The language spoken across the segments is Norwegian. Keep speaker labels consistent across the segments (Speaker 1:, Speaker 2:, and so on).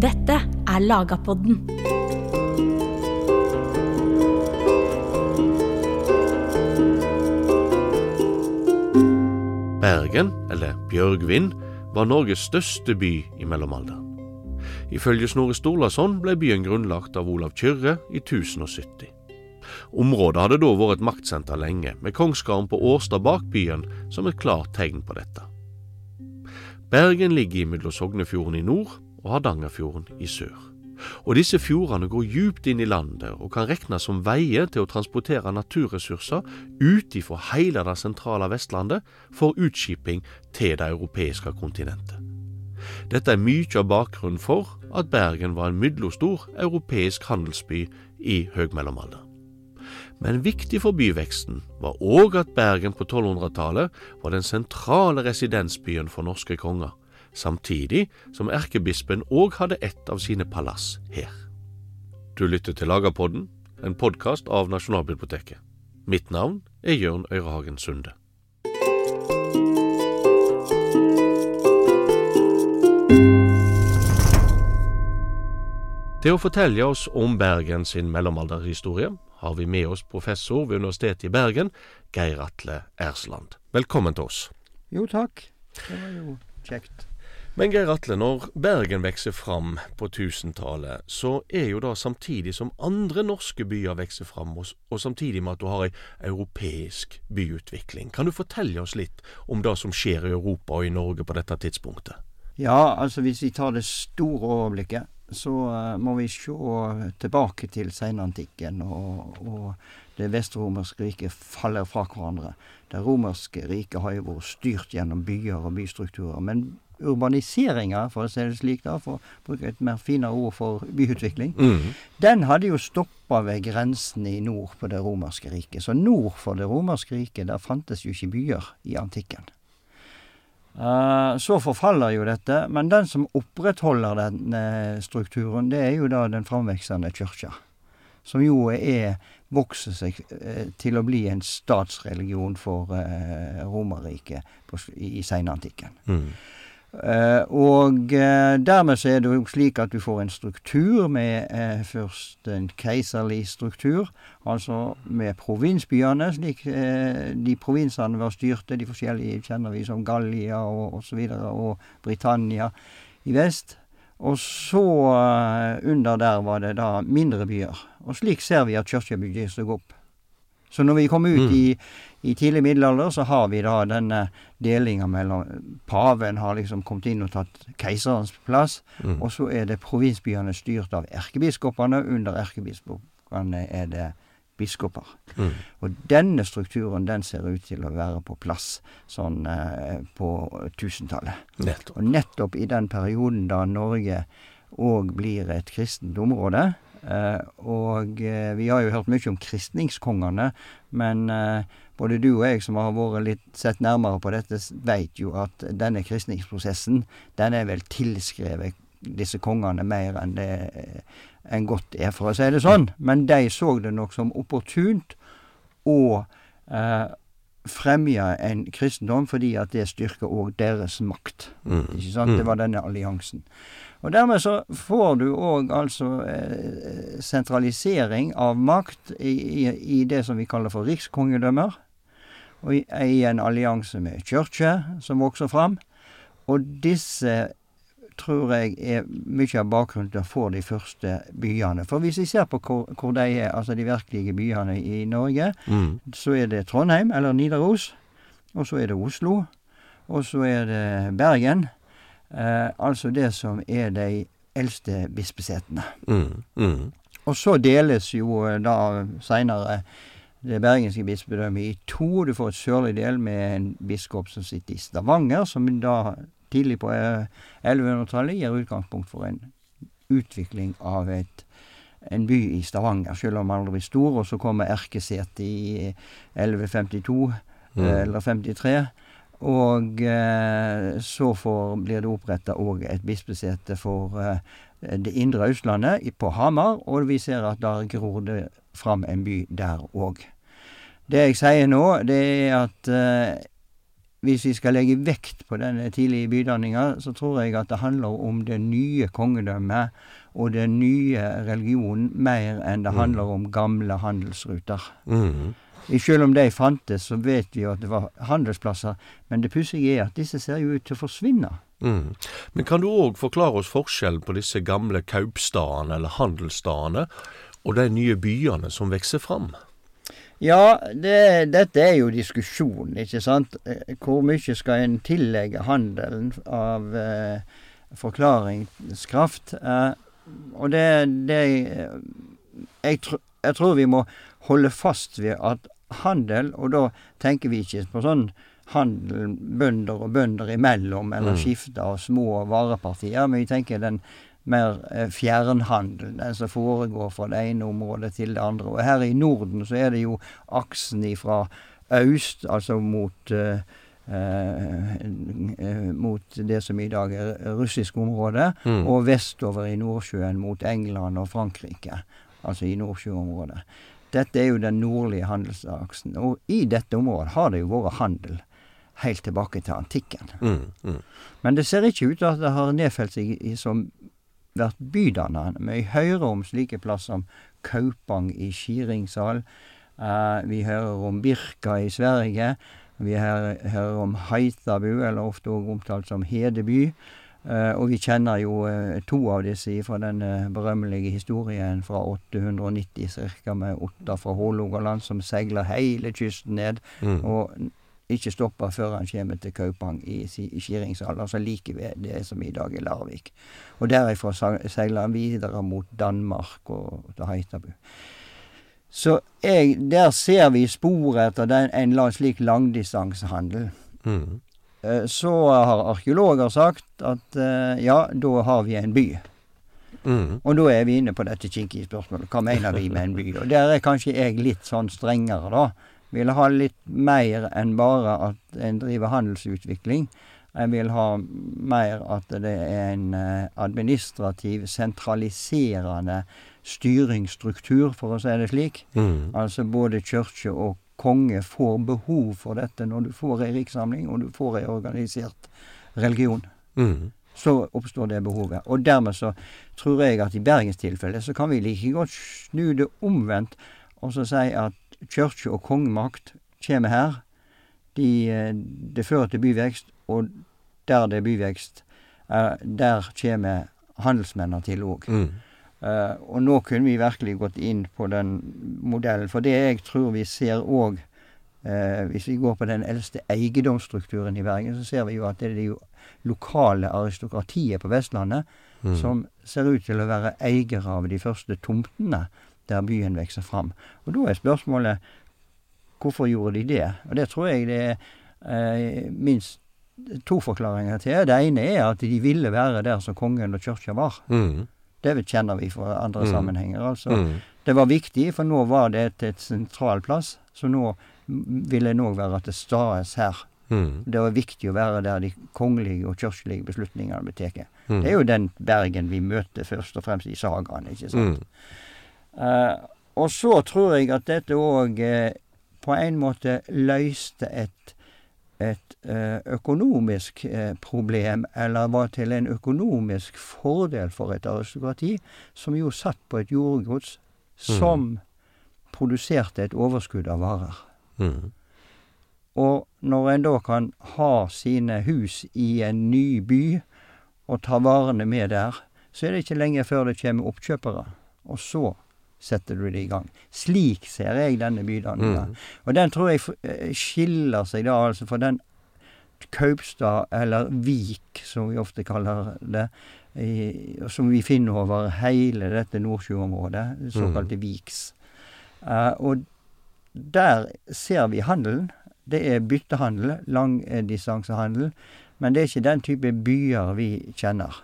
Speaker 1: Dette er Lagapodden.
Speaker 2: Bergen, eller Bjørgvin, var Norges største by i mellomalderen. Ifølge Snorre Sturlason ble byen grunnlagt av Olav Kyrre i 1070. Området hadde da vært et maktsenter lenge, med kongsgarden på Årstad bak byen som et klart tegn på dette. Bergen ligger mellom Sognefjorden i nord og Hardangerfjorden i sør. Og disse fjordene går djupt inn i landet og kan regnes som veier til å transportere naturressurser ut ifra hele det sentrale Vestlandet for utskiping til det europeiske kontinentet. Dette er mye av bakgrunnen for at Bergen var en middelstor europeisk handelsby i høgmellomalderen. Men viktig for byveksten var òg at Bergen på 1200-tallet var den sentrale residensbyen for norske konger, samtidig som erkebispen òg hadde ett av sine palass her. Du lytter til Lagerpodden, en podkast av Nasjonalbiblioteket. Mitt navn er Jørn Øyrehagen Sunde. Til å fortelle oss om Bergen sin mellomalderhistorie har vi med oss professor ved Universitetet i Bergen, Geir Atle Ersland. Velkommen til oss.
Speaker 3: Jo, takk. Det var jo kjekt.
Speaker 2: Men Geir Atle, når Bergen vokser fram på 1000-tallet, så er jo det samtidig som andre norske byer vokser fram, og, samtidig med at du har ei europeisk byutvikling. Kan du fortelle oss litt om det som skjer i Europa og i Norge på dette tidspunktet?
Speaker 3: Ja, altså hvis vi tar det store overblikket, så uh, må vi se tilbake til seinantikken, og, og det vestromerske riket faller fra hverandre. Det romerske riket har jo vært styrt gjennom byer og bystrukturer. Men urbaniseringa, for å si det slik, da, for å bruke et mer finere ord for byutvikling,
Speaker 2: Mm.
Speaker 3: den hadde jo stoppa ved grensen i nord på det romerske riket. Så nord for det romerske riket, der fantes jo ikke byer i antikken. Uh, så forfaller jo dette, men den som opprettholder den eh, strukturen, det er jo da den framveksende kirka. Som jo er vokser seg eh, til å bli en statsreligion for Romerriket i seinantikken.
Speaker 2: Mm.
Speaker 3: Eh, og eh, dermed så er det jo slik at du får en struktur med eh, først en keiserlig struktur, altså med provinsbyene, slik eh, de provinsene var styrte, de forskjellige kjenner vi som Gallia og osv., og, og Britannia i vest. Og så eh, under der var det da mindre byer. Og slik ser vi at kirka bygger seg opp. Så når vi kommer ut
Speaker 2: Mm.
Speaker 3: i, i tidlig middelalder, så har vi da denne delinga mellom Paven har liksom kommet inn og tatt keiserens plass,
Speaker 2: Mm.
Speaker 3: og så er det provinsbyene styrt av erkebiskopene. Under erkebiskopene er det biskoper.
Speaker 2: Mm.
Speaker 3: Og denne strukturen den ser ut til å være på plass sånn eh, på tusentallet.
Speaker 2: Nettopp.
Speaker 3: Og nettopp i den perioden da Norge òg blir et kristent område Og eh, vi har jo hørt mye om kristningskongene, men eh, både du og jeg som har vært litt sett nærmere på dette, veit jo at denne kristningsprosessen, den er vel tilskrevet disse kongene mer enn det en godt er, for å si det sånn. Men de så det nok som opportunt å eh, fremje en kristendom, fordi at det styrker òg deres makt.
Speaker 2: Mm.
Speaker 3: Ikke sant? Det var denne alliansen. Og dermed så får du òg altså eh, sentralisering av makt i, i, i det som vi kaller for rikskongedømmer. Og i, i en allianse med kirke som vokser fram. Og disse tror jeg er mye av bakgrunnen til å få de første byene. For hvis vi ser på hvor, hvor de er, altså de virkelige byene i Norge,
Speaker 2: Mm.
Speaker 3: så er det Trondheim, eller Nidaros. Og så er det Oslo. Og så er det Bergen. Eh, altså det som er de eldste bispesetene.
Speaker 2: Mm. Mm.
Speaker 3: Og så deles jo eh, da seinere det bergenske bispedømmet i to. Du får et sørlig del med en biskop som sitter i Stavanger, som da tidlig på eh, 1100-tallet gir utgangspunkt for en utvikling av et en by i Stavanger, selv om aldri blir stor. Og så kommer erkesetet i 1152
Speaker 2: Mm.
Speaker 3: eh, eller 53. Og eh, så får, blir det oppretta òg et bispesete for eh, det indre Østlandet, på Hamar. Og vi ser at der gror det fram en by der òg. Det jeg sier nå, det er at eh, hvis vi skal legge vekt på denne tidlige bydanninga, så tror jeg at det handler om det nye kongedømmet og den nye religionen mer enn det handler om gamle handelsruter.
Speaker 2: Mm.
Speaker 3: Selv om de fantes, så vet vi jo at det var handelsplasser, men det pussige er at disse ser jo ut til å forsvinne.
Speaker 2: Mm. Men kan du òg forklare oss forskjellen på disse gamle kaupstadene eller handelsstadene og de nye byene som vokser fram?
Speaker 3: Ja, det, dette er jo diskusjon, ikke sant. Hvor mye skal en tillegge handelen av eh, forklaringskraft? Eh, og det, det jeg, tr jeg tror vi må holde fast ved at handel, og da tenker vi ikke på sånn handel bønder og bønder imellom, eller
Speaker 2: Mm.
Speaker 3: skifte av små varepartier, men vi tenker den mer eh, fjernhandel, den som foregår fra det ene området til det andre. Og her i Norden så er det jo aksen ifra øst, altså mot eh, eh, mot det som i dag er russisk område,
Speaker 2: Mm.
Speaker 3: og vestover i Nordsjøen mot England og Frankrike, altså i Nordsjøområdet. Dette er jo den nordlige handelsaksen, og i dette området har det jo vært handel helt tilbake til antikken.
Speaker 2: Mm. Mm.
Speaker 3: Men det ser ikke ut til at det har nedfelt seg i som vært bydannende. Vi hører om slike plasser som Kaupang i Skiringsal. Uh, vi hører om Birka i Sverige. Vi hører, hører om Heitabu, eller ofte også omtalt som Hedeby. Uh, og vi kjenner jo uh, to av disse fra den eh, berømmelige historien fra 890 ca. med Otta fra Hålogaland som seiler hele kysten ned
Speaker 2: Mm.
Speaker 3: og ikke stopper før han kommer til Kaupang i, i Skiringsdal, altså like ved det som i dag er Larvik. Og derifra seiler han videre mot Danmark og til Haitabu. Så jeg, der ser vi sporet etter den, en slik langdistansehandel.
Speaker 2: Mm.
Speaker 3: Eh, Så har arkeologer sagt at eh, ja, da har vi en by.
Speaker 2: Mm.
Speaker 3: Og da er vi inne på dette kinkige spørsmålet. Hva mener vi med en by? Og der er kanskje jeg litt sånn strengere, da. Vil ha litt mer enn bare at en driver handelsutvikling. Jeg vil ha mer at det er en eh, administrativ, sentraliserende styringsstruktur, for å si det slik.
Speaker 2: Mm.
Speaker 3: Altså både kirke og konge får behov for dette når du får ei rikssamling, og du får ei organisert religion
Speaker 2: Mm.
Speaker 3: så oppstår det behovet. Og dermed så tror jeg at i Bergens tilfelle så kan vi like godt snu det omvendt og så si at kirke og kongemakt kommer her. De, eh, det fører til byvekst, og der det er byvekst, der kommer handelsmennene til òg.
Speaker 2: Mm.
Speaker 3: Uh, og nå kunne vi virkelig gått inn på den modellen. For det jeg tror vi ser òg, uh, hvis vi går på den eldste eiendomsstrukturen i Bergen, så ser vi jo at det er det jo lokale aristokratiet på Vestlandet
Speaker 2: Mm.
Speaker 3: som ser ut til å være eiere av de første tomtene der byen vokser fram. Og da er spørsmålet hvorfor gjorde de det? Og det tror jeg det er eh, minst to forklaringer til. Det ene er at de ville være der som kongen og kirka var.
Speaker 2: Mm.
Speaker 3: Det kjenner vi fra andre
Speaker 2: Mm.
Speaker 3: sammenhenger. Altså,
Speaker 2: Mm.
Speaker 3: Det var viktig, for nå var det et, et sentral plass. Så nå ville en òg være til stades her.
Speaker 2: Mm.
Speaker 3: Det var viktig å være der de kongelige og kirkelige beslutningene ble tatt.
Speaker 2: Mm.
Speaker 3: Det er jo den Bergen vi møter først og fremst i sagaene, ikke sant.
Speaker 2: Mm.
Speaker 3: Eh, og så tror jeg at dette òg eh, på en måte løste et, et eh, økonomisk problem, eller var til en økonomisk fordel for et aristokrati, som jo satt på et jordgods som produserte et overskudd av varer.
Speaker 2: Mm.
Speaker 3: Og når en da kan ha sine hus i en ny by, og ta varene med der, så er det ikke lenge før det kommer oppkjøpere. Og så setter du det i gang. Slik ser jeg denne bydanninga.
Speaker 2: Mm.
Speaker 3: Og den tror jeg eh, skiller seg da altså fra den Kaupstad, eller Vik, som vi ofte kaller det, i, som vi finner over hele dette Nordsjøområdet, det såkalte Viks. Uh, og der ser vi handelen. Det er byttehandel, langdistansehandel, men det er ikke den type byer vi kjenner.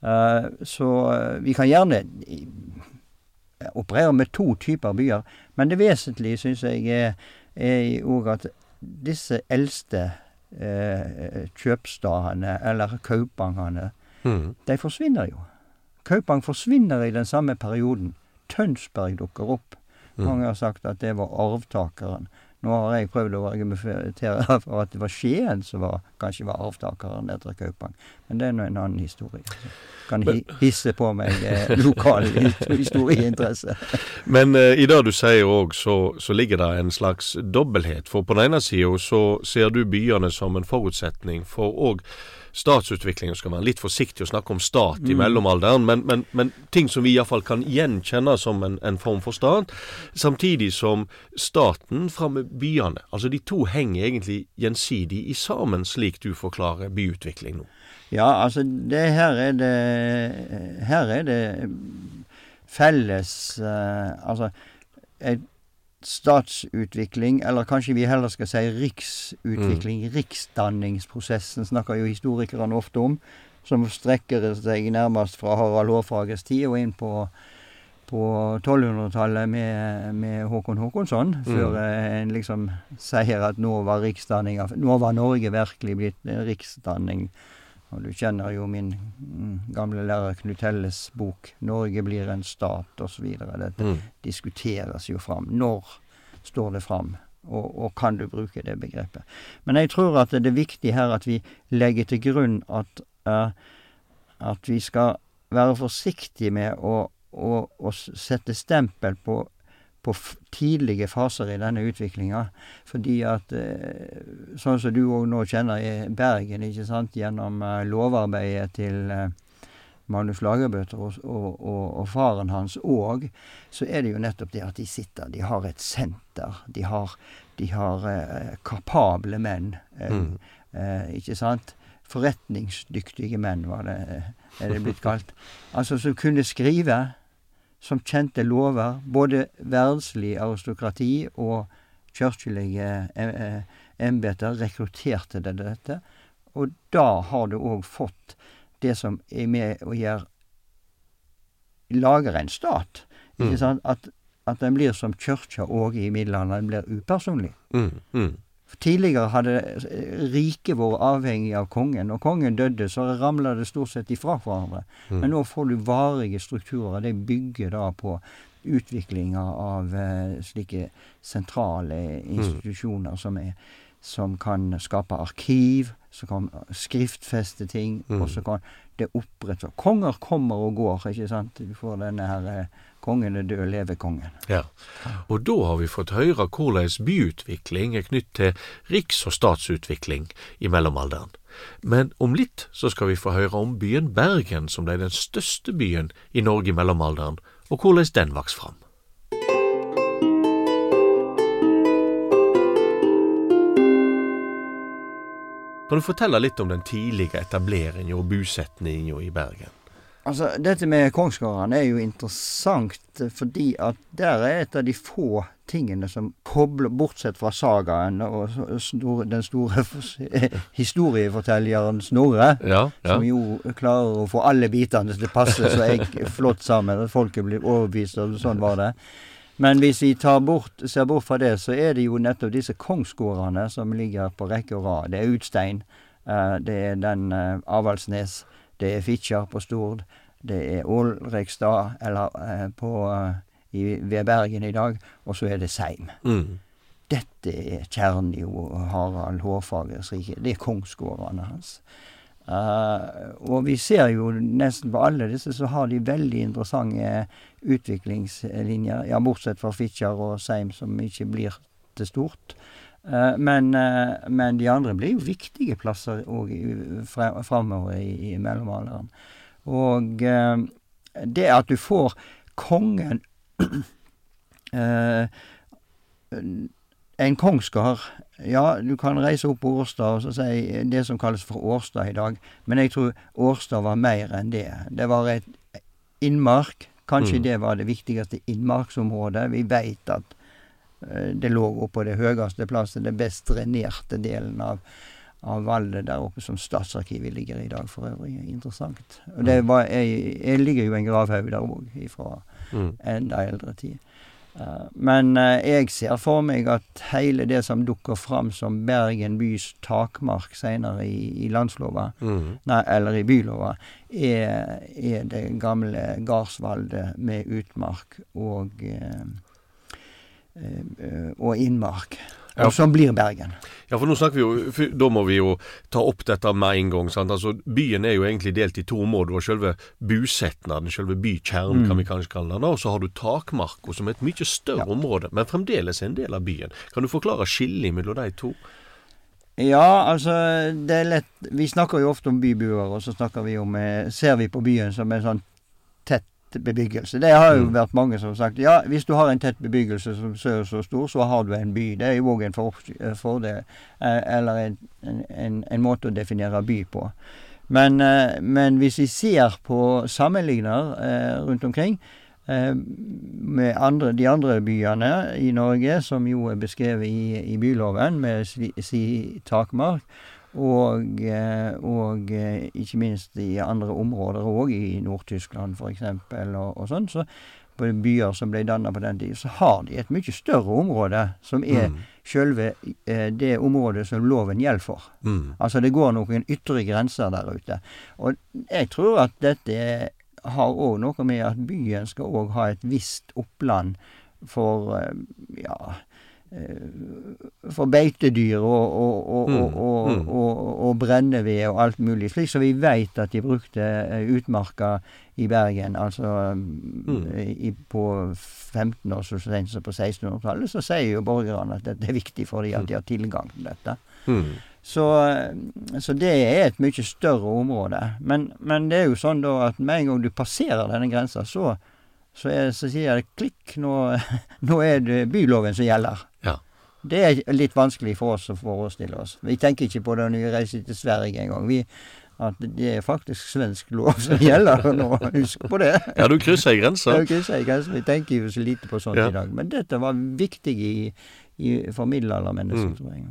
Speaker 3: Uh, så eh, vi kan gjerne i- operere med to typer byer, men det vesentlige syns jeg er, er òg at disse eldste eh, kjøpstadene, eller kaupangene,
Speaker 2: Mm.
Speaker 3: de forsvinner jo. Kaupang forsvinner i den samme perioden. Tønsberg dukker opp.
Speaker 2: Mm.
Speaker 3: Mange har sagt at det var arvtakeren. Nå har jeg prøvd å argumentere for at det var Skien som var, kanskje var arvtakeren etter Kaupang, men det er nå en annen historie. Kan hi hisse på meg eh, lokal historieinteresse.
Speaker 2: Men eh, i det du sier òg, så, så, ligger det en slags dobbelthet. For på den ene sida så ser du byene som en forutsetning for òg statsutviklingen skal være litt forsiktig å snakke om stat i mm. mellomalderen, men, men, men, ting som vi iallfall kan gjenkjenne som en, en, form for stat, samtidig som staten fra med byene. Altså de to henger egentlig gjensidig i sammen, slik du forklarer byutvikling nå.
Speaker 3: Ja, altså det her er det Her er det felles uh, Altså et statsutvikling, eller kanskje vi heller skal si riksutvikling. Mm. Riksdanningsprosessen snakker jo historikerne ofte om, som strekker seg nærmest fra Harald Hårfagres tid og inn på, på 1200-tallet med, med, Håkon Håkonsson, mm. før en liksom sier at nå var Nå var Norge virkelig blitt riksdanning. Og du kjenner jo min mm, gamle lærer Knut Helles bok 'Norge blir en stat' osv. Dette mm. diskuteres jo fram. Når står det fram? Og, og, kan du bruke det begrepet? Men jeg tror at det er viktig her at vi legger til grunn at, uh, at vi skal være forsiktige med å, å, å sette stempel på på tidlige faser i denne utviklinga. Fordi at eh, Sånn som du òg nå kjenner i Bergen, ikke sant, gjennom eh, lovarbeidet til eh, Magnus Lagerbøter og, og, og, og, faren hans òg, så er det jo nettopp det at de sitter De har et senter. De har, de har eh, kapable menn. Eh, mm. eh, ikke sant? Forretningsdyktige menn, var det, er det blitt kalt. Altså som kunne skrive som kjente lover, både verdslig aristokrati og kirkelige eh, embeter rekrutterte til dette. Og da har du òg fått det som er med å gjøre Lager en stat. Mm. At, at den blir som kirka òg i middelalderen, den blir upersonlig. Mm, mm. Tidligere hadde riket vært avhengig av kongen. Når kongen døde, så ramla det stort sett ifra hverandre. Mm. Men nå får du varige strukturer. De bygger da på utviklinga av uh, slike sentrale mm. institusjoner mm. som, er, som, kan skape arkiv, som kan skriftfeste ting, mm. og så kan det opprettes. Konger kommer og går, ikke sant? Du får denne her uh, Kongen er død, leve kongen.
Speaker 2: Ja, og da har vi fått høre hvordan byutvikling er knytt til riks- og statsutvikling i mellomalderen. Men om litt så skal vi få høre om byen Bergen, som ble den største byen i Norge i mellomalderen, og hvordan den vokste fram. Kan du fortelle litt om den tidlige etableringen og bosetningen i Bergen?
Speaker 3: Altså, Dette med kongsgårdene er jo interessant, fordi at der er et av de få tingene som kobler, bortsett fra sagaen og den store historiefortelleren Snorre, ja, ja. som jo klarer å få alle bitene til å passe så flott sammen, at folket blir overbevist, og sånn var det. Men hvis vi bort, ser bort fra det, så er det jo nettopp disse kongsgårdene som ligger på rekke og rad. Det er Utstein, uh, det er den uh, Avaldsnes. Det er Fitjar på Stord. Det er Ålrekstad eller eh, på, eh, i, ved Bergen i dag. Og så er det Seim. Mm. Dette er kjernen i Harald Hårfagres rike. Det er kongsgårdene hans. Uh, og vi ser jo nesten på alle disse så har de veldig interessante utviklingslinjer. Ja, bortsett fra Fitjar og Seim, som ikke blir til stort. Uh, men, uh, men, de andre blir jo viktige plasser òg framover i, i mellomalderen. Og det at du får kongen En kongsgard Ja, du kan reise opp på Årstad og så si det som kalles for Årstad i dag, men jeg tror Årstad var mer enn det. Det var et innmark. Kanskje mm. det var det viktigste innmarksområdet. Vi veit at Eh, det lå oppå det høyeste plasset, det best drenerte delen av, av Valdet der oppe, som Statsarkivet ligger i dag, for øvrig. Interessant. Og det mm. var, jeg, jeg ligger jo en gravhaug der òg, fra mm. enda eldre tid. Men uh, jeg ser for meg at hele det som dukker fram som Bergen bys takmark seinere i, i landslova, mm. nei, eller i bylova, er, er det gamle gardsvaldet med utmark og uh, Eh, og innmark. Og som blir Bergen.
Speaker 2: Ja, for nå snakker vi jo for Da må vi jo ta opp dette med en gang. sant? Altså, Byen er jo egentlig delt i to områder. Du har selve busetnaden, selve bykjernen,
Speaker 3: Mm.
Speaker 2: kan vi kanskje kalle den. Og så har du takmarka, som er et mye større område, men fremdeles en del av byen. Kan du forklare skillet mellom de to?
Speaker 3: Ja, altså det er lett Vi snakker jo ofte om bybuer, og så snakker vi om eh, Ser vi på byen som en sånn tett bebyggelse. Det har jo
Speaker 2: Mm.
Speaker 3: vært mange som har sagt ja, hvis du har en tett bebyggelse som er så stor, så har du en by. Det er jo òg en eh, fordel, eh, eller en, en, en måte å definere by på. Men, eh, men hvis vi ser på sammenligner rundt omkring med andre, de andre byene i Norge, som jo er beskrevet i, i byloven, med si, si takmark, og, eh, og eh, ikke minst i andre områder òg, i Nord-Tyskland f.eks., og, og sånn, så på byer som ble danna på den tiden, så har de et mye større område, som er
Speaker 2: Mm.
Speaker 3: sjølve eh, det området som loven gjelder for.
Speaker 2: Mm.
Speaker 3: Altså det går noen ytre grenser der ute. Og jeg tror at dette har òg noe med at byen skal òg ha et visst oppland for eh, ja for beitedyr og, og, og,
Speaker 2: Mm,
Speaker 3: og,
Speaker 2: mm.
Speaker 3: og, og brenneved og alt mulig. Slik som vi veit at de brukte eh, utmarka i Bergen. Altså
Speaker 2: Mm.
Speaker 3: i, på 15 år så sent som på 1600-tallet, så sier jo borgerne at dette er viktig for dem at de har tilgang til dette.
Speaker 2: Mm.
Speaker 3: Så, så det er et mye større område. Men, men det er jo sånn da at med en gang du passerer denne grensa, så, så, så sier det klikk, nå, nå er det byloven som gjelder.
Speaker 2: Ja.
Speaker 3: Det er litt vanskelig for oss å forestille oss. Vi tenker ikke på det når vi reiser til Sverige engang. At det er faktisk svensk lov som gjelder nå. Husk på det.
Speaker 2: Ja, du krysser ei grense.
Speaker 3: Det krysser ei grense. Vi tenker jo så lite på sånt
Speaker 2: Ja.
Speaker 3: i dag. Men dette var viktig i, i, for middelaldermennesker,
Speaker 2: Mm.
Speaker 3: tror jeg.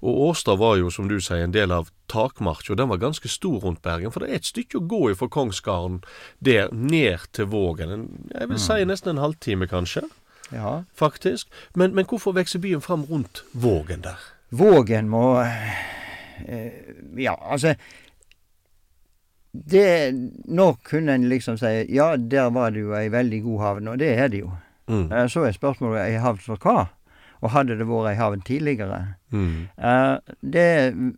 Speaker 2: Og Årstad var jo, som du sier, en del av takmarka, den var ganske stor rundt Bergen. For det er et stykke å gå fra Kongsgarden der ned til Vågen. Jeg vil si nesten en halvtime, kanskje,
Speaker 3: Ja.
Speaker 2: faktisk. Men, men hvorfor vokser byen fram rundt Vågen der?
Speaker 3: Vågen må eh, Ja, altså det, Nå kunne en liksom si ja, der var det jo ei veldig god havn, og det er det jo.
Speaker 2: Mm.
Speaker 3: Eh, så er spørsmålet ei havn for hva? Og hadde det vært ei havn tidligere?
Speaker 2: Mm.
Speaker 3: Eh, det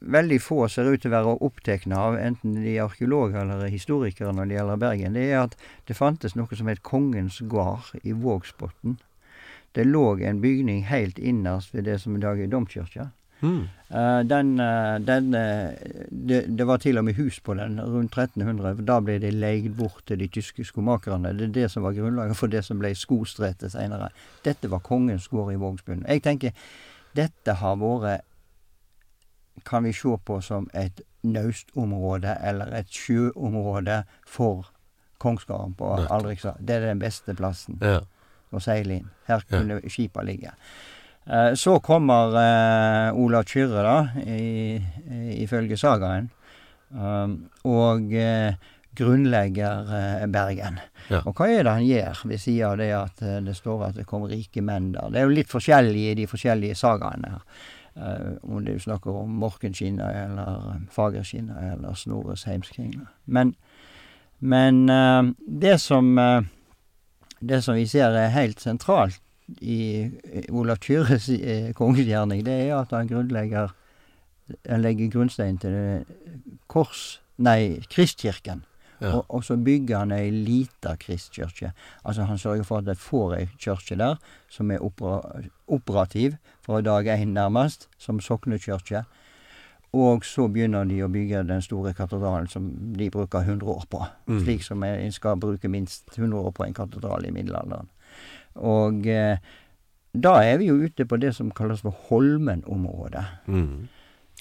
Speaker 3: veldig få ser ut til å være opptatt av, enten de er arkeologer eller historikere når det gjelder Bergen, det er at det fantes noe som het Kongens gard i Vågsbotn. Det lå en bygning helt innerst ved det som i dag er domkirka.
Speaker 2: Mm.
Speaker 3: Uh, den, uh, den uh, det, det var til og med hus på den rundt 1300. for Da ble det leid bort til de tyske skomakerne. Det er det som var grunnlaget for det som ble skostretet seinere. Dette var kongens gård i Vågsbunn. Jeg tenker dette har vært Kan vi se på som et naustområde eller et sjøområde for kongsgården på. Aldrikstad. Det er den beste plassen
Speaker 2: Ja.
Speaker 3: Å seile inn. Her
Speaker 2: Ja.
Speaker 3: kunne skipa ligge. Eh, Så kommer eh, Olav Kyrre, da, i- ifølge sagaen, um, og eh, grunnlegger eh, Bergen.
Speaker 2: Ja.
Speaker 3: Og hva er det han gjør, ved sida av det at eh, det står at det kom rike menn der? Det er jo litt forskjellig i de forskjellige sagaene her. Uh, om det er snakk om Morkenskinna eller Fagerskinna eller Snorres heimskringla. Men, men uh, det som eh, det som vi ser er helt sentralt i eh, Olav Kyrres kongegjerning, kongesgjerning, det er at han grunnlegger Han legger grunnsteinen til kors... Nei, Kristkirken.
Speaker 2: Ja.
Speaker 3: Og, og så bygger han ei lita kristkirke. Altså han sørger for at de får ei kirke der som er opera, operativ fra dag én nærmest, som soknekirke. Og så begynner de å bygge den store katedralen som de bruker 100 år på.
Speaker 2: Mm.
Speaker 3: Slik som en skal bruke minst 100 år på en katedral i middelalderen. Og eh, da er vi jo ute på det som kalles for Holmen-området.
Speaker 2: Mm.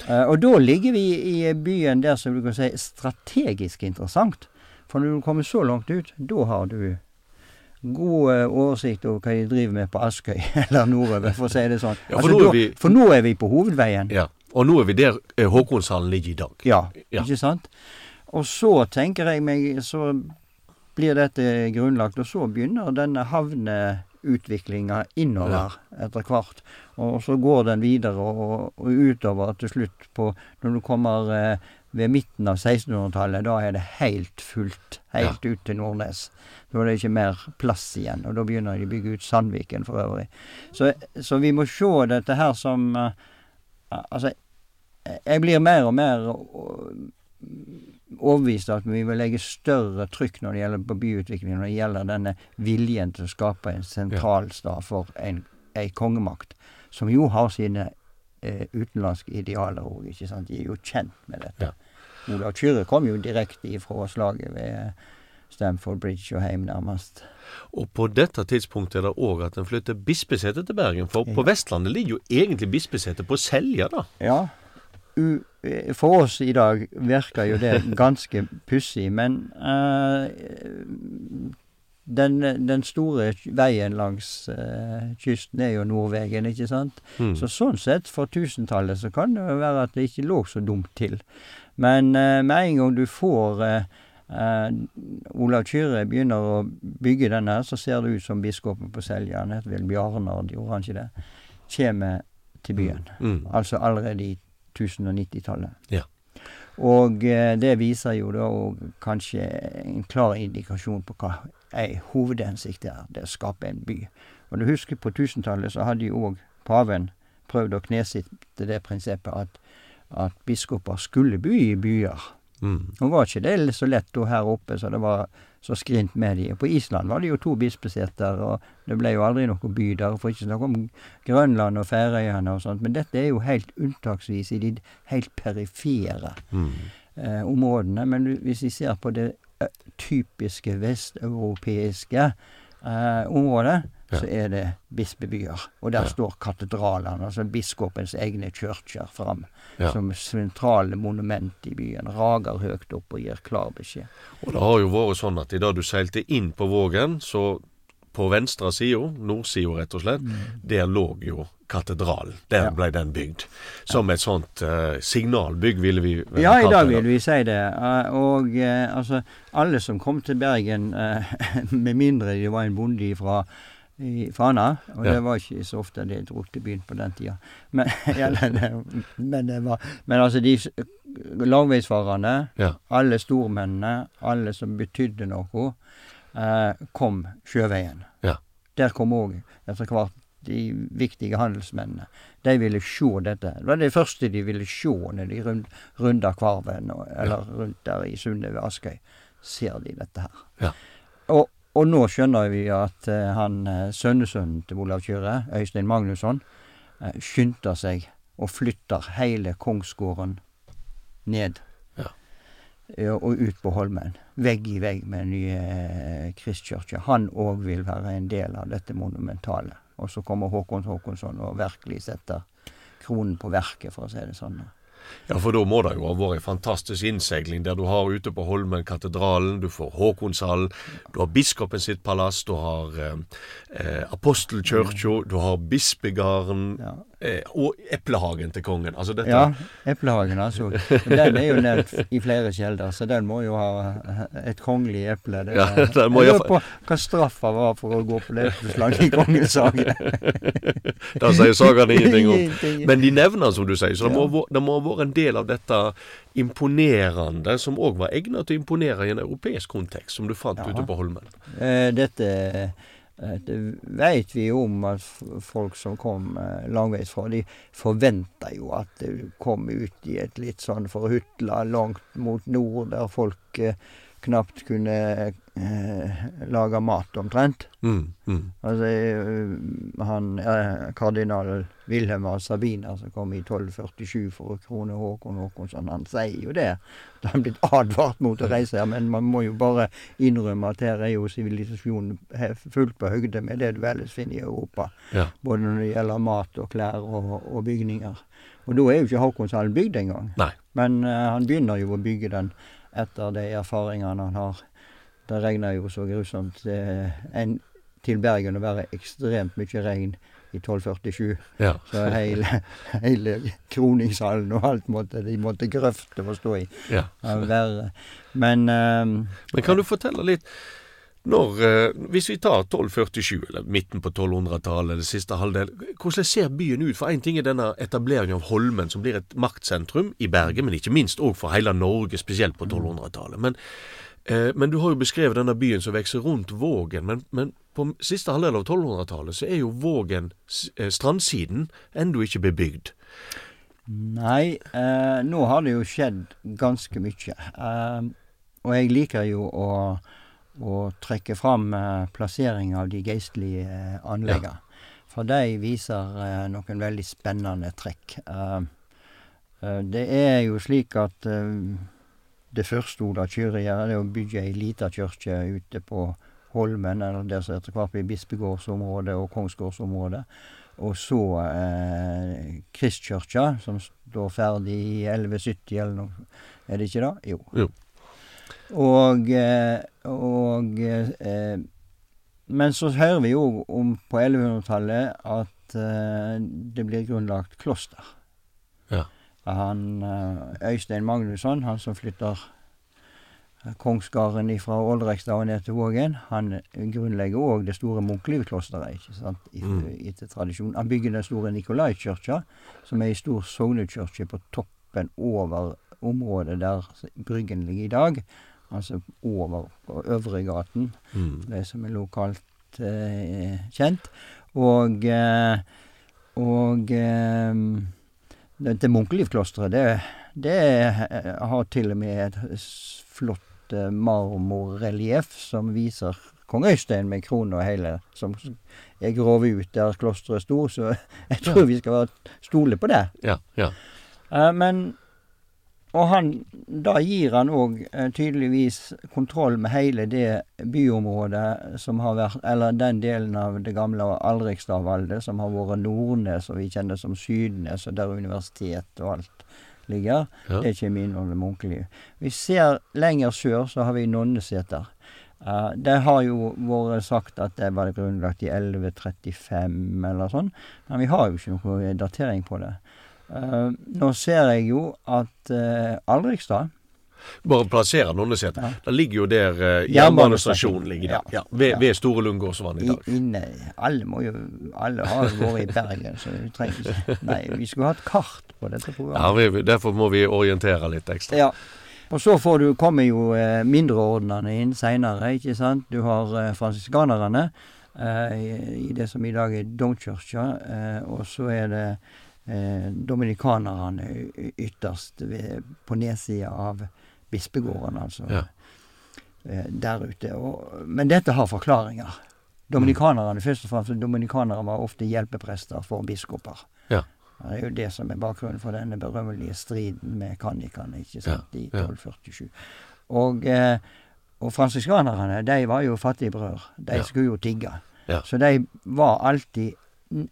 Speaker 3: Eh, og da ligger vi i byen der som du kan si strategisk interessant. For når du kommer så langt ut, da har du god eh, oversikt over hva de driver med på Askøy, eller nordover, for å si det sånn.
Speaker 2: Ja, for nå er
Speaker 3: da,
Speaker 2: vi-
Speaker 3: for nå er vi på hovedveien.
Speaker 2: ja. Og nå er vi der eh, Håkonshallen ligger i dag.
Speaker 3: Ja,
Speaker 2: Ja.
Speaker 3: ikke sant? Og så tenker jeg meg, så blir dette grunnlagt, og så begynner denne havneutviklinga innover etter hvert. Og så går den videre og, og utover til slutt på Når du kommer eh, ved midten av 1600-tallet, da er det helt fullt. Helt ut til Nordnes. Da er det ikke mer plass igjen, og da begynner de å bygge ut Sandviken for øvrig. Så, så vi må se dette her som uh, Altså, jeg blir mer og mer overbevist at vi vil legge større trykk når det gjelder på byutvikling, når det gjelder denne viljen til å skape en sentralstad for en, en kongemakt, som jo har sine eh, utenlandske idealer òg, ikke sant. De er jo kjent med dette. Ja. Olav Kyrre kom jo direkte ifra slaget ved Stamford Bridge og heim, nærmest.
Speaker 2: Og på dette tidspunktet er det òg at en flytter bispesetet til Bergen. For på Vestlandet ligger jo egentlig bispesetet på Selja, da.
Speaker 3: Ja. For oss i dag virker jo det ganske pussig, men uh, den, den, store veien langs uh, kysten er jo Nordvegen, ikke sant? Mm. Så sånn sett, for tusentallet, så kan det jo være at det ikke lå så dumt til. Men uh, med en gang du får uh, Olav Kyrre begynner å bygge denne, så ser det ut som biskopen på Selja, han heter vel Bjarnard, gjorde han ikke det, kommer til byen. Mm. Altså allerede i 1090-tallet.
Speaker 2: Ja.
Speaker 3: Og eh, det viser jo da òg kanskje en klar indikasjon på hva ei hovedhensikt er. Det å skape en by. Og du husker på 1000-tallet så hadde jo òg paven prøvd å knesitte det prinsippet at, at biskoper skulle by i byer. Mm. Nå var ikke det så lett da her oppe, så det var så skrint med de. På Island var det jo to bispeseter, og det ble jo aldri noe by der. For ikke snakke om Grønland og Færøyene og sånt. Men dette er jo helt unntaksvis i de helt perifere mm. eh, områdene. Men hvis vi ser på det typiske vesteuropeiske eh, området. Så er det bispebyer. Og der står katedralene, altså biskopens egne kirker, fram som sentrale monument i byen. Rager høyt opp og gir klar beskjed.
Speaker 2: Og det har jo vært sånn at idet du seilte inn på Vågen, så på venstre side, nordsida rett og slett, mm. der lå jo katedralen. Der ja. ble den bygd. Som et sånt uh, signalbygg, ville vi
Speaker 3: vel Ja, i dag vil vi si det. Uh, og uh, altså, alle som kom til Bergen, med mindre de var en bonde fra i Fana. Og ja. det var ikke så ofte de dro til byen på den tida. Men, men, det var, men altså, de langveisfarerne, ja. alle stormennene, alle som betydde noe, eh, kom sjøveien.
Speaker 2: Ja.
Speaker 3: Der kom òg etter hvert de viktige handelsmennene. De ville se dette. Det var det første de ville se når de rund, runda Kvarven, eller rundt der i sundet ved Askøy. Ser de dette her.
Speaker 2: Ja.
Speaker 3: Og, og nå skjønner vi at uh, han uh, sønnesønnen til Olav Kyrre, Øystein Magnusson, uh, skynder seg og flytter hele kongsgården ned. Og ut på Holmen. Vegg i vegg med den nye Kristkirka. Han òg vil være en del av dette monumentale. Og så kommer Håkon Håkonsson og virkelig setter kronen på verket, for å si det sånn.
Speaker 2: Ja, for da må det jo ha vært ei fantastisk innseiling der du har ute på Holmen katedralen, du får Håkonshallen, du har biskopen sitt palass, du har eh, eh apostelkirka, du har bispegarden ja. Eh, og eplehagen til kongen. Altså dette
Speaker 3: Ja, eplehagen, altså. Den er jo nevnt i flere kilder, så den må jo ha et kongelig eple. Det, ja, den må jeg lurer på hva straffa var for å gå på epleslaget i Kongens hage.
Speaker 2: det sier sagaen ingenting om. Men de nevner, som du sier, så det må, det må ha vært en del av dette imponerende, som òg var egnet til å imponere i en europeisk kontekst, som du fant ja. ute på Holmen?
Speaker 3: Eh, dette, det veit vi om at folk som kom eh, langveisfra, de forventa jo at de kom ut i et litt sånn forhutla langt mot nord, der folk eh, knapt kunne eh, lage mat, omtrent.
Speaker 2: Mm, mm.
Speaker 3: Altså, eh, han eh, kardinal Wilhelm av Sabina som kom i 1247 for å krone Håkon Håkonsson, han sier jo det. Da han blitt advart mot å reise her, men man må jo bare innrømme at her er jo sivilisasjonen fullt på høgde med det du ellers finner i Europa.
Speaker 2: Ja.
Speaker 3: Både når det gjelder mat og klær og, og bygninger. Og da er jo ikke Håkonshallen bygd engang. Men uh, han begynner jo å bygge den etter de erfaringene han har. Det regner jo så grusomt. En, til Bergen å være ekstremt mye regn i 1247.
Speaker 2: Ja.
Speaker 3: Så hele, hele kroningshallen og alt måtte de måtte grøfte å stå i.
Speaker 2: Ja.
Speaker 3: Men um,
Speaker 2: Men kan du fortelle litt Når, eh, hvis vi tar 1247, eller midten på 1200-tallet, det siste halvdel, hvordan ser byen ut? For én ting er denne etableringen av Holmen, som blir et maktsentrum i Bergen, men ikke minst òg for hele Norge, spesielt på 1200-tallet. Men, eh, men du har jo beskrevet denne byen som vokser rundt Vågen. Men, men på siste halvdel av 1200-tallet så er jo Vågen, eh, strandsiden, ennå ikke bebygd.
Speaker 3: Nei, eh, nå har det jo skjedd ganske mye. Eh, og jeg liker jo å, å trekke fram eh, plassering av de geistlige eh, anleggene. For de viser eh, noen veldig spennende trekk. Det er jo slik at det første Ola Kyrre gjør, det er å bygge ei lita kirke ute på Holmen, eller det som etter hvert blir bispegårdsområdet og kongsgårdsområdet. Og så eh, Kristkirka, som står ferdig i 1170 eller noe. Er det ikke det? Jo.
Speaker 2: Jo.
Speaker 3: Og, eh, og eh, Men så hører vi jo om på 1100-tallet at eh, det blir grunnlagt kloster.
Speaker 2: Ja.
Speaker 3: Han Øystein Magnusson, han som flytter kongsgarden fra Ålrekstad og ned til Vågen, han grunnlegger òg det store Munkelivklosteret, ikke sant, i-
Speaker 2: Mm.
Speaker 3: tradisjon. Han bygger den store Nikolaikirka, som er ei stor sognekirke på toppen over området der Bryggen ligger i dag. Altså over på Øvregaten,
Speaker 2: Mm.
Speaker 3: det som er lokalt eh, kjent. Og eh, og eh, dette Munkelivklosteret, det, det har til og med et flott eh, marmorrelieff som viser kong Øystein med krone og hele, som er grovet ut der klosteret sto, så jeg tror vi skal stole på det.
Speaker 2: Ja, ja.
Speaker 3: Men Og han, da gir han òg eh, tydeligvis kontroll med hele det byområdet som har vært Eller den delen av det gamle Alrikstadvaldet som har vært Nordnes, og vi kjenner som Sydnes, og der universitet og alt ligger.
Speaker 2: Ja.
Speaker 3: Det er ikke min under Munkeliv. Vi ser lenger sør, så har vi Nonneseter. Uh, det har jo vært sagt at det var grunnlagt i 1135 eller sånn, men vi har jo ikke noe datering på det. Eh, nå ser jeg jo at uh, Alrikstad
Speaker 2: Bare plassere Nonneset.
Speaker 3: Ja.
Speaker 2: Det ligger jo der eh,
Speaker 3: Jernbanestasjonen.
Speaker 2: ligger der. Ja,
Speaker 3: Ja.
Speaker 2: ved,
Speaker 3: Ja.
Speaker 2: ved Store Lundgårdsvann i
Speaker 3: i,
Speaker 2: dag.
Speaker 3: inne Alle må jo Alle har vært i Bergen, så vi trenger ikke Nei, vi skulle hatt kart på dette
Speaker 2: Ja,
Speaker 3: programmet.
Speaker 2: vi, derfor må vi orientere litt ekstra.
Speaker 3: Ja. Og så får du, kommer jo eh, mindreordnerne inn seinere, ikke sant. Du har eh, fransiskanerne eh, i, i det som i dag er domkirka, eh, og så er det eh, dominikanerne ytterst ved, på nedsida av bispegården, altså.
Speaker 2: Ja.
Speaker 3: eh, der ute. Og, men dette har forklaringer. Dominikanerne, først og fremst, dominikanere var ofte hjelpeprester for biskoper.
Speaker 2: Ja.
Speaker 3: Det er jo det som er bakgrunnen for denne berømmelige striden med kannikene ikke sant, i
Speaker 2: ja.
Speaker 3: 1247. Og, eh, og fransiskanerne, de var jo fattige brødre. De skulle jo tigge.
Speaker 2: Ja.
Speaker 3: Så de var alltid n-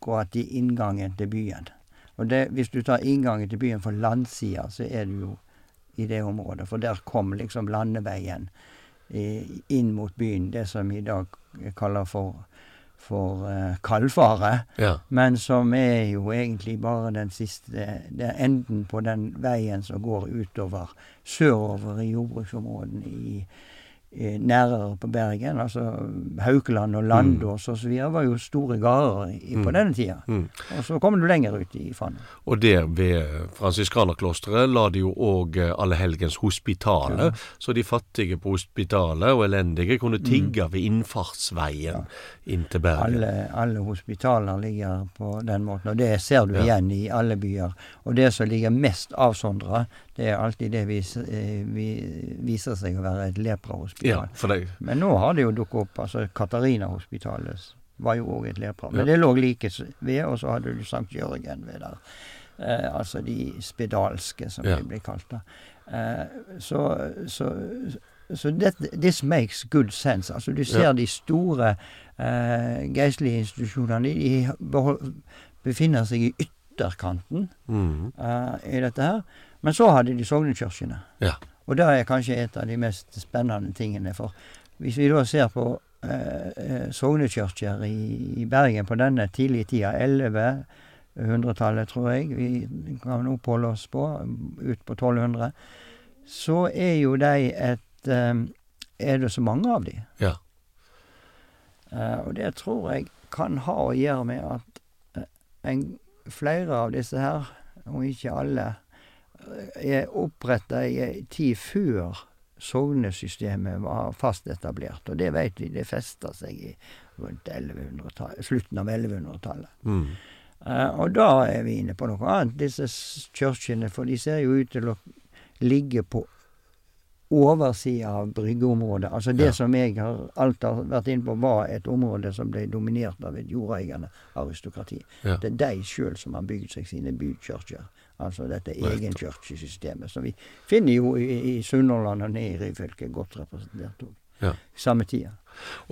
Speaker 3: akkurat i inngangen til byen. Og det, hvis du tar inngangen til byen for landsida, så er du jo i det området. For der kom liksom landeveien eh, inn mot byen, det som i dag kaller for, for eh, Kalfaret.
Speaker 2: Ja.
Speaker 3: Men som er jo egentlig bare den siste Det er enden på den veien som går utover sørover i jordbruksområdene i, i nærere på Bergen. Altså Haukeland og Landås og så videre var jo store gårder i- på
Speaker 2: Mm.
Speaker 3: denne tida.
Speaker 2: Mm.
Speaker 3: Og så kom du lenger ut i Fann.
Speaker 2: Og der ved fransiskanerklosteret la de jo òg Allehelgens hospitalet,
Speaker 3: Ja.
Speaker 2: så de fattige på hospitalet og elendige kunne
Speaker 3: Mm.
Speaker 2: tigge ved innfartsveien inn til Bergen.
Speaker 3: Alle, alle hospitaler ligger på den måten, og det ser du
Speaker 2: Ja.
Speaker 3: igjen i alle byer. Og det som ligger mest avsondra, det er alltid det vis, eh, vi viser seg å være et leprahospital.
Speaker 2: Ja,
Speaker 3: Men nå har det jo dukket opp, altså Katarina-hospitalet var jo òg et lepra. Men
Speaker 2: Ja.
Speaker 3: det lå like ved, og så hadde du Sankt Jørgen ved der. Eh, altså de spedalske, som
Speaker 2: Ja.
Speaker 3: de blir kalt. da. Eh, så så, så that, this makes good sense. Altså du ser
Speaker 2: Ja.
Speaker 3: de store eh, geistlige institusjonene, de behold, befinner seg i ytterkanten
Speaker 2: mm,
Speaker 3: eh, i dette her. Men så hadde de sognekirkene.
Speaker 2: Ja.
Speaker 3: Og det er kanskje et av de mest spennende tingene. For hvis vi da ser på eh, eh, sognekirker i, i Bergen på denne tidlige tida, 1100-tallet tror jeg vi kan oppholde oss på, ut på 1200, så er jo de et, eh, er det så mange av de.
Speaker 2: Ja.
Speaker 3: Eh, og det tror jeg kan ha å gjøre med at eh, en, flere av disse her, og ikke alle, er oppretta ei tid før sognesystemet var fast etablert. Og det vet vi, det festa seg i rundt 1100 slutten av 1100-tallet.
Speaker 2: Mm.
Speaker 3: Uh, og da er vi inne på noe annet, disse kirkene, for de ser jo ut til å ligge på oversida av bryggeområdet. Altså det
Speaker 2: Ja.
Speaker 3: som jeg har alt har vært inne på, var et område som ble dominert av et jordeiende aristokrati.
Speaker 2: Ja.
Speaker 3: Det er de sjøl som har bygd seg sine bykirker. Altså dette egenkirkesystemet, som vi finner jo i, i Sunnhordland og ned i Ryfylke godt representert òg.
Speaker 2: Ja.
Speaker 3: Samme tida.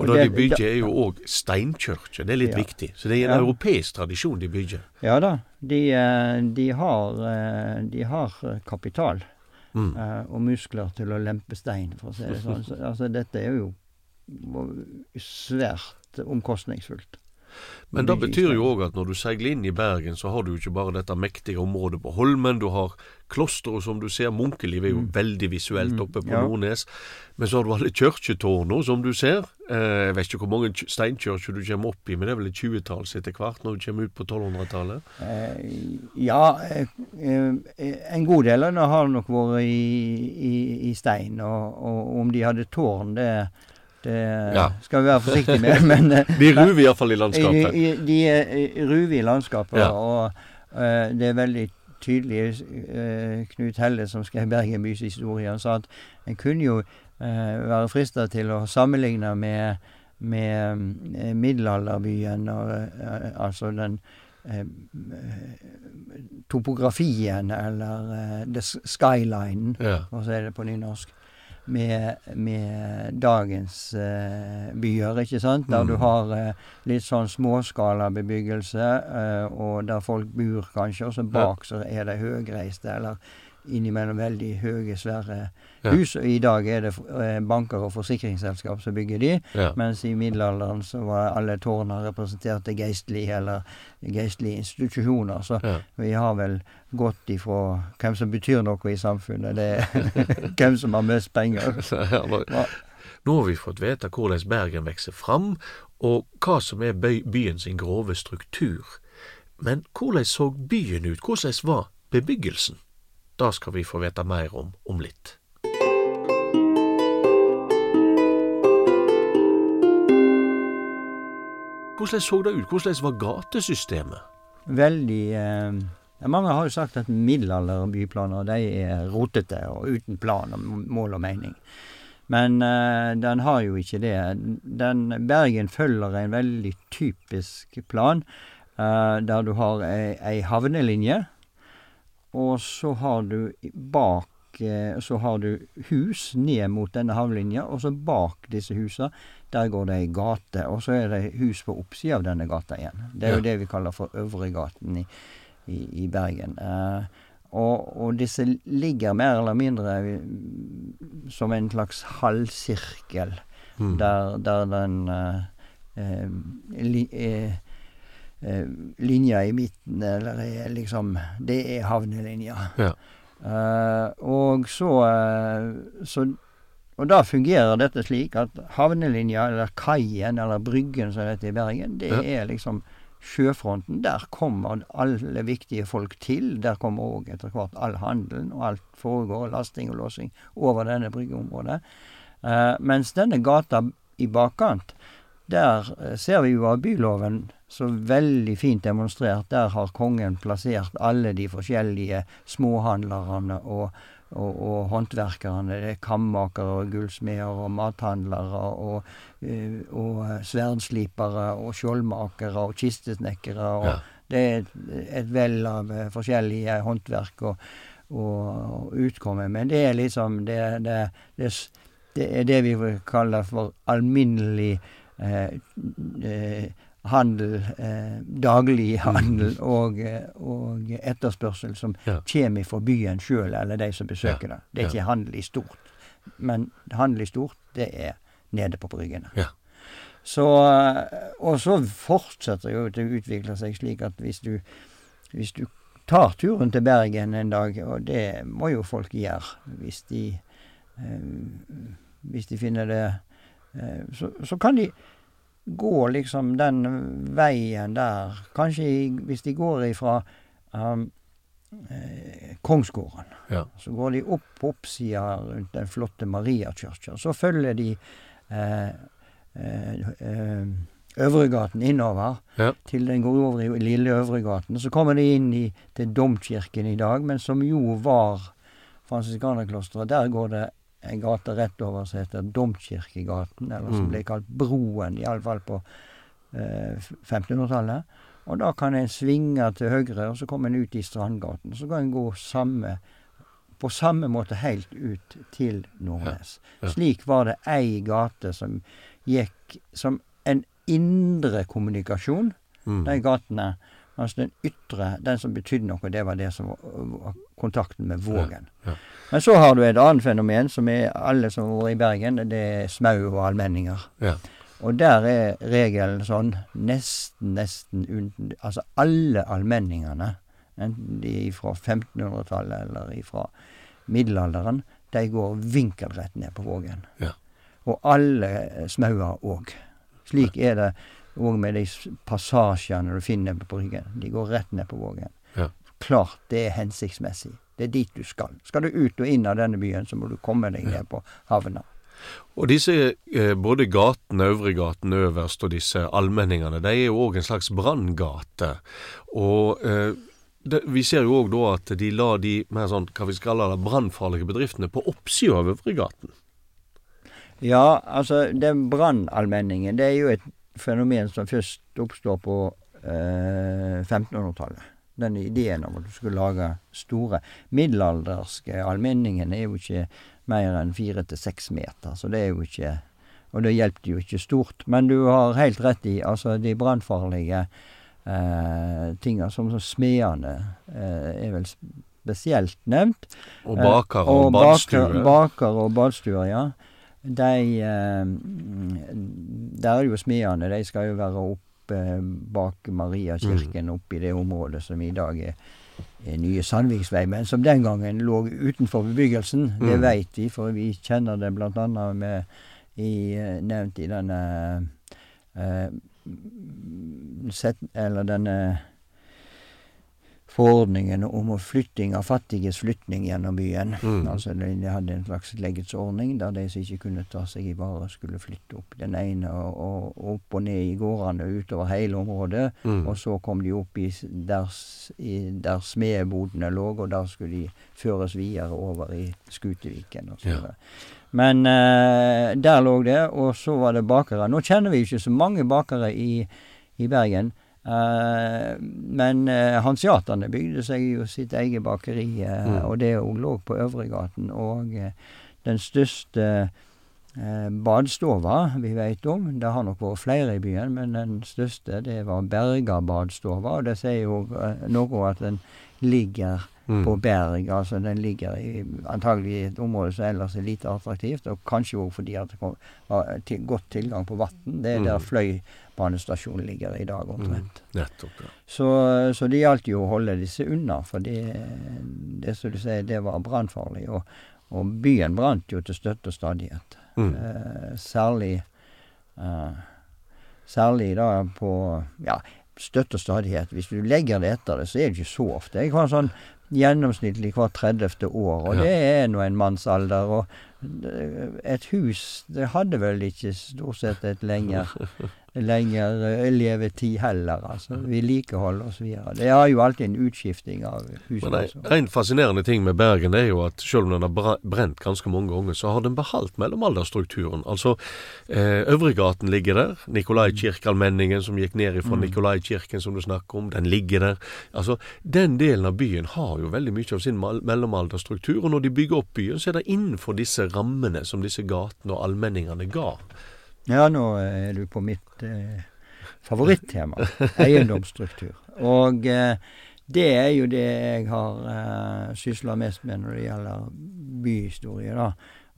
Speaker 2: Og da de bygger, er jo òg steinkirke. Det er litt
Speaker 3: Ja.
Speaker 2: viktig. Så det er en
Speaker 3: Ja.
Speaker 2: europeisk tradisjon de bygger.
Speaker 3: Ja da. De, eh, de har, eh, de har eh, kapital
Speaker 2: Mm.
Speaker 3: og muskler til å lempe stein, for å si det sånn. Altså, dette er jo svært omkostningsfullt.
Speaker 2: Men det betyr jo òg at når du seiler inn i Bergen, så har du jo ikke bare dette mektige området på Holmen. Du har klosteret, som du ser. Munkeliv er jo veldig visuelt
Speaker 3: Mm,
Speaker 2: oppe på
Speaker 3: ja.
Speaker 2: Nordnes. Men så har du alle kirketårna, som du ser. Eh, jeg vet ikke hvor mange steinkirker du kommer opp i, men det er vel et tjuetalls etter hvert når du kommer ut på 1200-tallet?
Speaker 3: Eh, ja, eh, en god del av det har nok vært i, i, i stein. Og, og om de hadde tårn, det, det
Speaker 2: Ja.
Speaker 3: skal vi være forsiktige med. Men eh,
Speaker 2: De ruver iallfall i landskapet.
Speaker 3: I, i, de er ruve i landskapet,
Speaker 2: Ja.
Speaker 3: og uh, det er veldig tydelig. uh, Knut Helle, som skrev Bergen bys historie, han sa at en kunne jo uh, være frista til å sammenligne med, med um, middelalderbyen, og, eh, altså den eh, topografien, eller eh, the skylinen,
Speaker 2: Ja.
Speaker 3: for å si det på nynorsk, med, med dagens eh, byer, ikke sant? Der
Speaker 2: Mm.
Speaker 3: du har eh, litt sånn småskalabebyggelse, eh, og der folk bor kanskje, og så bak så er det høgreiste, eller innimellom veldig høye, svære
Speaker 2: Ja.
Speaker 3: hus. Og I dag er det eh, banker og forsikringsselskap som bygger de,
Speaker 2: Ja.
Speaker 3: mens i middelalderen så var alle tårna representerte geistlige, eller geistlige institusjoner. Så
Speaker 2: Ja.
Speaker 3: vi har vel gått ifra hvem som betyr noe i samfunnet, det er hvem som har mest penger.
Speaker 2: Nå- har vi fått vite hvordan Bergen vokser fram, og hva som er by byen sin grove struktur. Men hvordan så byen ut? Hvordan var bebyggelsen? Det skal vi få vite mer om om litt. Hvordan så det ut? Hvordan var gatesystemet?
Speaker 3: Veldig eh, Mange har jo sagt at middelalderbyplaner de er rotete og uten plan og mål og mening. Men eh, den har jo ikke det. Den, Bergen følger en veldig typisk plan, eh, der du har ei, ei havnelinje, og så har du bak eh, så har du hus ned mot denne havlinja, og så bak disse husa, der går det ei gate, og så er det hus på oppsida av denne gata igjen. Det er
Speaker 2: Ja.
Speaker 3: jo det vi kaller for Øvregaten i, i, i Bergen. Eh, og, og disse ligger mer eller mindre mm, som en slags halvsirkel,
Speaker 2: Mm.
Speaker 3: der, der den eh, eh, li, eh, eh, linja i midten, eller er liksom Det er havnelinja.
Speaker 2: Ja.
Speaker 3: Eh, og så, eh, så Og da fungerer dette slik at havnelinja, eller kaien, eller bryggen som det heter i Bergen, det
Speaker 2: Ja.
Speaker 3: er liksom sjøfronten. Der kommer alle viktige folk til. Der kommer òg etter hvert all handelen, og alt foregår, lasting og låsing, over denne bryggeområdet. Uh, mens denne gata i bakkant, der eh, ser vi jo av byloven så veldig fint demonstrert. Der har kongen plassert alle de forskjellige småhandlerne og, og, og håndverkerne. Det er kammakere og gullsmeder og mathandlere og, eh, og sverdslipere og skjoldmakere og kistesnekkere. Og
Speaker 2: Ja.
Speaker 3: Det er et, et vell av eh, forskjellige håndverk og, og, og utkomme. Men det er liksom det, det, det, det er det vi kaller for alminnelig eh, eh, handel, eh, daglig handel og, eh, og etterspørsel som
Speaker 2: Ja.
Speaker 3: kommer fra byen sjøl, eller de som besøker det. Det er
Speaker 2: Ja.
Speaker 3: ikke handel i stort. Men handel i stort, det er nede på bryggene.
Speaker 2: Ja.
Speaker 3: Så, eh, og så fortsetter jo det å utvikle seg slik at hvis du, hvis du tar turen til Bergen en dag, og det må jo folk gjøre hvis de eh, hvis de finner det eh, så, så kan de gå liksom den veien der. Kanskje i, hvis de går ifra um, eh, Kongsgården.
Speaker 2: Ja.
Speaker 3: Så går de opp på oppsida rundt den flotte Mariakirka. Så følger de eh, eh, eh, Øvregaten innover
Speaker 2: Ja.
Speaker 3: til den går over i Lille Øvregaten. Så kommer de inn i, til Domkirken i dag, men som jo var Franciskanerklosteret. Der går det en gate rett over som heter Domkirkegaten, eller som
Speaker 2: Mm.
Speaker 3: ble kalt Broen, iallfall på eh, 1500-tallet. Og da kan en svinge til høyre, og så kommer en ut i Strandgaten. Så kan en gå samme, på samme måte helt ut til Nordnes.
Speaker 2: Ja, ja.
Speaker 3: Slik var det ei gate som gikk som en indre kommunikasjon,
Speaker 2: Mm.
Speaker 3: de gatene. Mens den ytre, den som betydde noe, det var det som var, var kontakten med Vågen.
Speaker 2: ja.
Speaker 3: Men så har du et annet fenomen, som er alle som vært i Bergen, det er smau og allmenninger.
Speaker 2: Ja.
Speaker 3: Og der er regelen sånn nesten, nesten uten Altså alle allmenningene, enten de er fra 1500-tallet eller fra middelalderen, de går vinkelrett ned på Vågen.
Speaker 2: Ja.
Speaker 3: Og alle smauer òg. Slik er det òg med de passasjene du finner på Bryggen. De går rett ned på Vågen.
Speaker 2: Ja.
Speaker 3: Klart det er hensiktsmessig. Det er dit du skal. Skal du ut og inn av denne byen, så må du komme deg ned på havna.
Speaker 2: Og disse, eh, både gaten, Øvregaten øverst og disse allmenningene, de er jo òg en slags branngate. Og eh, det, vi ser jo òg da at de la de mer sånn, hva vi skal kalle det, brannfarlige bedriftene på oppsida av Øvregaten.
Speaker 3: Ja, altså den brannallmenningen, det er jo et fenomen som først oppstår på eh, 1500-tallet. Den ideen om at du skulle lage store Middelalderske almenningen er jo ikke mer enn fire til seks meter, så det er jo ikke Og det hjelper jo ikke stort. Men du har helt rett i, altså de brannfarlige eh, tinga, som smedene eh, er vel spesielt nevnt.
Speaker 2: Og
Speaker 3: Eh,
Speaker 2: bakere og,
Speaker 3: baker-
Speaker 2: badstuer.
Speaker 3: Baker og badstuer, ja. De eh, Der er jo smedene. De skal jo være oppe bak Mariakirken, oppe i det området som i dag er, er nye Sandviksvei, men som den gangen lå utenfor bebyggelsen. Det
Speaker 2: Mm.
Speaker 3: veit vi, for vi kjenner det annet med i, eh, nevnt i denne eh, set, Eller denne forordningen om flytting av fattiges flytning gjennom byen.
Speaker 2: Mm.
Speaker 3: Altså de, de hadde en slags legetsordning der de som ikke kunne ta seg i vare, skulle flytte opp den ene og, og, opp og ned i gårdene utover hele området.
Speaker 2: Mm.
Speaker 3: Og så kom de opp i, der, i, der smedbodene lå, og der skulle de føres videre over i Skuteviken og så
Speaker 2: Ja.
Speaker 3: Men eh, der lå det, og så var det bakere. Nå kjenner vi ikke så mange bakere i, i Bergen. Eh, men uh, hanseaterne bygde seg jo sitt eget bakeri, eh,
Speaker 2: Mm.
Speaker 3: og det òg lå på Øvregaten. Og eh, den største eh, badstova vi vet om, det har nok vært flere i byen, men den største det var Berga badstova, og det sier jo eh, noe at den ligger
Speaker 2: Mm.
Speaker 3: på berg. Altså den ligger i, antagelig i et område som ellers er lite attraktivt, og kanskje òg fordi at det kom, var til, godt tilgang på vann. Det er der
Speaker 2: Mm.
Speaker 3: Fløibanestasjonen ligger i dag, omtrent.
Speaker 2: Nettopp. Ja.
Speaker 3: Så, så det gjaldt jo å holde disse unna, for det, det som du sier, det var brannfarlig. Og, og byen brant jo til støtte og stadighet.
Speaker 2: Mm.
Speaker 3: Eh, særlig eh, Særlig da på ja, støtte og stadighet. Hvis du legger det etter det, så er det ikke så ofte. Jeg var sånn gjennomsnittlig hvert 30. år, og
Speaker 2: Ja.
Speaker 3: det er nå en mannsalder. Og et hus, det hadde vel ikke stort sett et lenger lenger eh, levetid heller, altså. Vedlikehold osv. Det er jo alltid en utskifting av hus.
Speaker 2: Men
Speaker 3: altså.
Speaker 2: en, en fascinerende ting med Bergen er jo at selv om den har brent ganske mange ganger, så har den beholdt mellomalderstrukturen. Altså, eh, Øvregaten ligger der. Nikolai-kirkeallmenningen som gikk ned fra
Speaker 3: Mm.
Speaker 2: Nikolai-kirken som du snakker om, den ligger der. Altså, Den delen av byen har jo veldig mye av sin mal- mellomalderstruktur, og når de bygger opp byen, så er det innenfor disse rammene som disse gatene og allmenningene ga.
Speaker 3: Ja, nå er du på mitt eh, favorittema. Eiendomsstruktur. Og eh, det er jo det jeg har eh, sysla mest med når det gjelder byhistorie, da.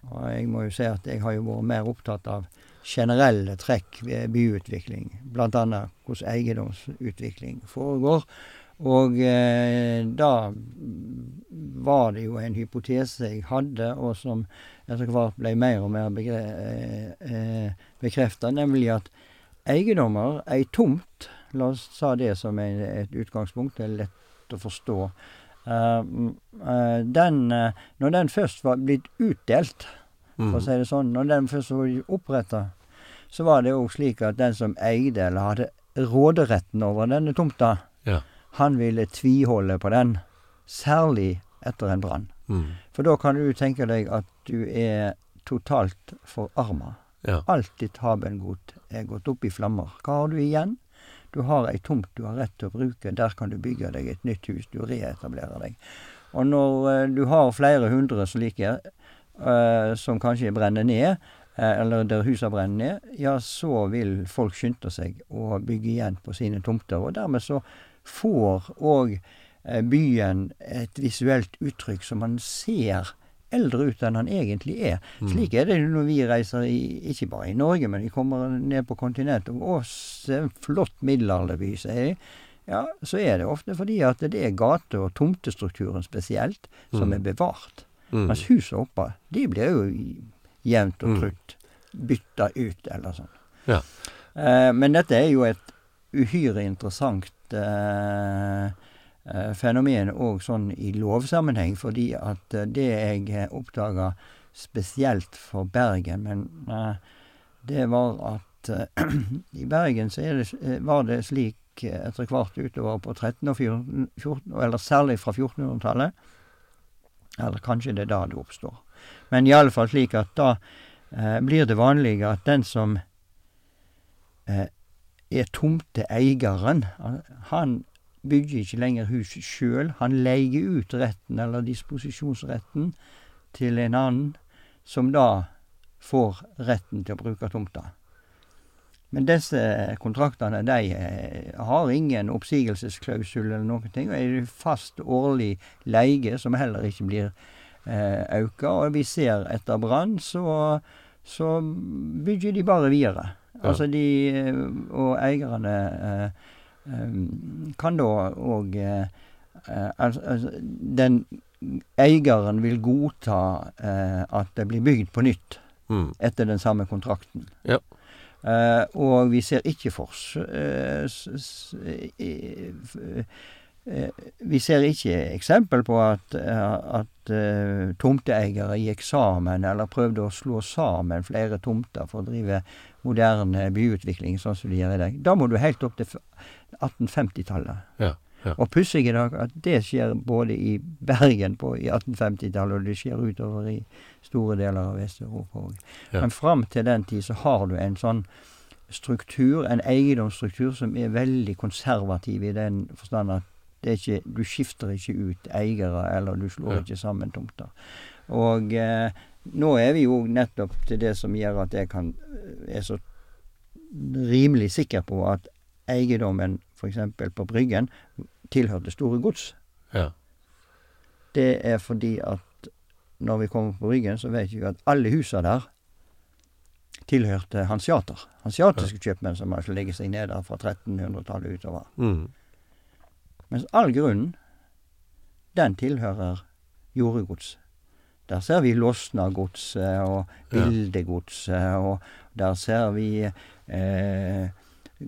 Speaker 3: Og jeg må jo si at jeg har jo vært mer opptatt av generelle trekk ved byutvikling. Annet hvordan eiendomsutvikling foregår. Og eh, da var det jo en hypotese jeg hadde, og som etter hvert ble mer og mer begre, eh, eh bekrefta, nemlig at eiendommer, ei tomt, la oss ta det som en, et utgangspunkt, det er lett å forstå, uh, uh, den, uh, Når den først var blitt utdelt, for å si det sånn, når den først var oppretta, så var det òg slik at den som eide eller hadde råderetten over denne tomta,
Speaker 2: Ja.
Speaker 3: han ville tviholde på den, særlig etter en brann.
Speaker 2: Mm.
Speaker 3: For da kan du tenke deg at du er totalt forarma. Alt ditt habengod er gått opp i flammer. Hva har du igjen? Du har ei tomt du har rett til å bruke. Der kan du bygge deg et nytt hus. Du reetablerer deg. Og når eh, du har flere hundre slike, uh, som kanskje brenner ned, uh, eller der husene brenner ned, ja, så vil folk skynde seg å bygge igjen på sine tomter. Og dermed så får òg byen et visuelt uttrykk som man ser eldre ut enn han egentlig er. Slik er det når vi reiser, i, ikke bare i Norge, men vi kommer ned på kontinentet. Og se en flott middelalderby, sier de. Ja, så er det ofte fordi at det er gate- og tomtestrukturen spesielt som er bevart.
Speaker 2: Mm.
Speaker 3: Mens huset oppe, de blir jo jevnt og
Speaker 2: Mm.
Speaker 3: trutt bytta ut, eller sånn.
Speaker 2: Ja.
Speaker 3: Eh, men dette er jo et uhyre interessant eh, fenomen òg sånn i lovsammenheng, fordi at eh, det jeg oppdaga spesielt for Bergen, men eh, det var at eh, i Bergen så det, eh, var det slik eh, etter hvert utover på 1300- og 14, 14, eller særlig fra 1400-tallet, eller kanskje det er da det oppstår. Men i alle fall slik at da eh, blir det vanlig at den som eh, er tomteeieren, han bygger ikke lenger huset sjøl. Han leier ut retten, eller disposisjonsretten, til en annen, som da får retten til å bruke tomta. Men disse kontraktene de eh, har ingen oppsigelsesklausul eller noen ting, og er fast årlig leie som heller ikke blir eh, auka. Og vi ser etter brann, så, så bygger de bare videre.
Speaker 2: Ja.
Speaker 3: Altså de eh, Og eierne eh, kan da òg eh, altså, Den eieren vil godta eh, at det blir bygd på nytt
Speaker 2: Mm.
Speaker 3: etter den samme kontrakten.
Speaker 2: Ja.
Speaker 3: Eh, og vi ser ikke for Vi ser ikke eksempel på at, at tomteeiere gikk sammen eller prøvde å slå sammen flere tomter for å drive moderne byutvikling, sånn som de gjør i dag. Da må du helt opp til 1850-tallet.
Speaker 2: Ja. Ja.
Speaker 3: Og pussig i dag at det skjer både i Bergen på, i 1850-tallet, og det skjer utover i store deler av Vest-Europa òg.
Speaker 2: Ja.
Speaker 3: Men fram til den tid så har du en sånn struktur, en eiendomsstruktur, som er veldig konservativ i den forstand at det ikke, du skifter ikke ut eiere, eller du slår ikke sammen tomter. Og eh, nå er vi jo nettopp til det som gjør at jeg kan, er så rimelig sikker på at eiendommen f.eks. på Bryggen tilhørte Store Gods.
Speaker 2: Ja.
Speaker 3: Det er fordi at når vi kommer på Bryggen, så vet vi at alle husa der tilhørte hansiater. Hansiatiske kjøpmenn som altså legger seg ned der fra 1300-tallet utover.
Speaker 2: Mm.
Speaker 3: Mens all grunnen, den tilhører jordegods. Der ser vi Losna-godset og. Bildegodset, og der ser vi eh,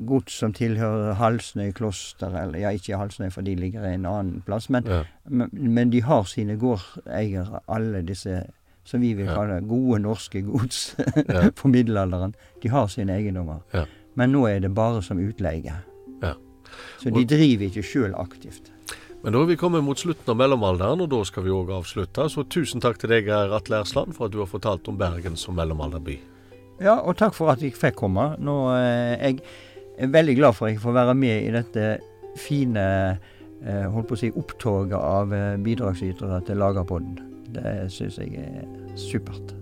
Speaker 3: gods som tilhører Halsnøy kloster, eller ja, ikke Halsnøy, for de ligger en annen plass, men,
Speaker 2: Ja.
Speaker 3: men, men de har sine gårdeiere, alle disse som vi vil kalle gode norske gods
Speaker 2: Ja.
Speaker 3: på middelalderen. De har sine eiendommer. Men nå er det bare som utleie.
Speaker 2: Ja.
Speaker 3: Så de driver ikke sjøl aktivt.
Speaker 2: Men da er vi kommet mot slutten av mellomalderen, og da skal vi òg avslutte. Så tusen takk til deg, Atle Ersland, for at du har fortalt om Bergen som mellomalderby.
Speaker 3: Ja, og takk for at jeg fikk komme. Nå, er jeg er veldig glad for at jeg får være med i dette fine eh, holdt på å si, opptoget av eh, bidragsytere til Lagerpodden. Det syns jeg er supert.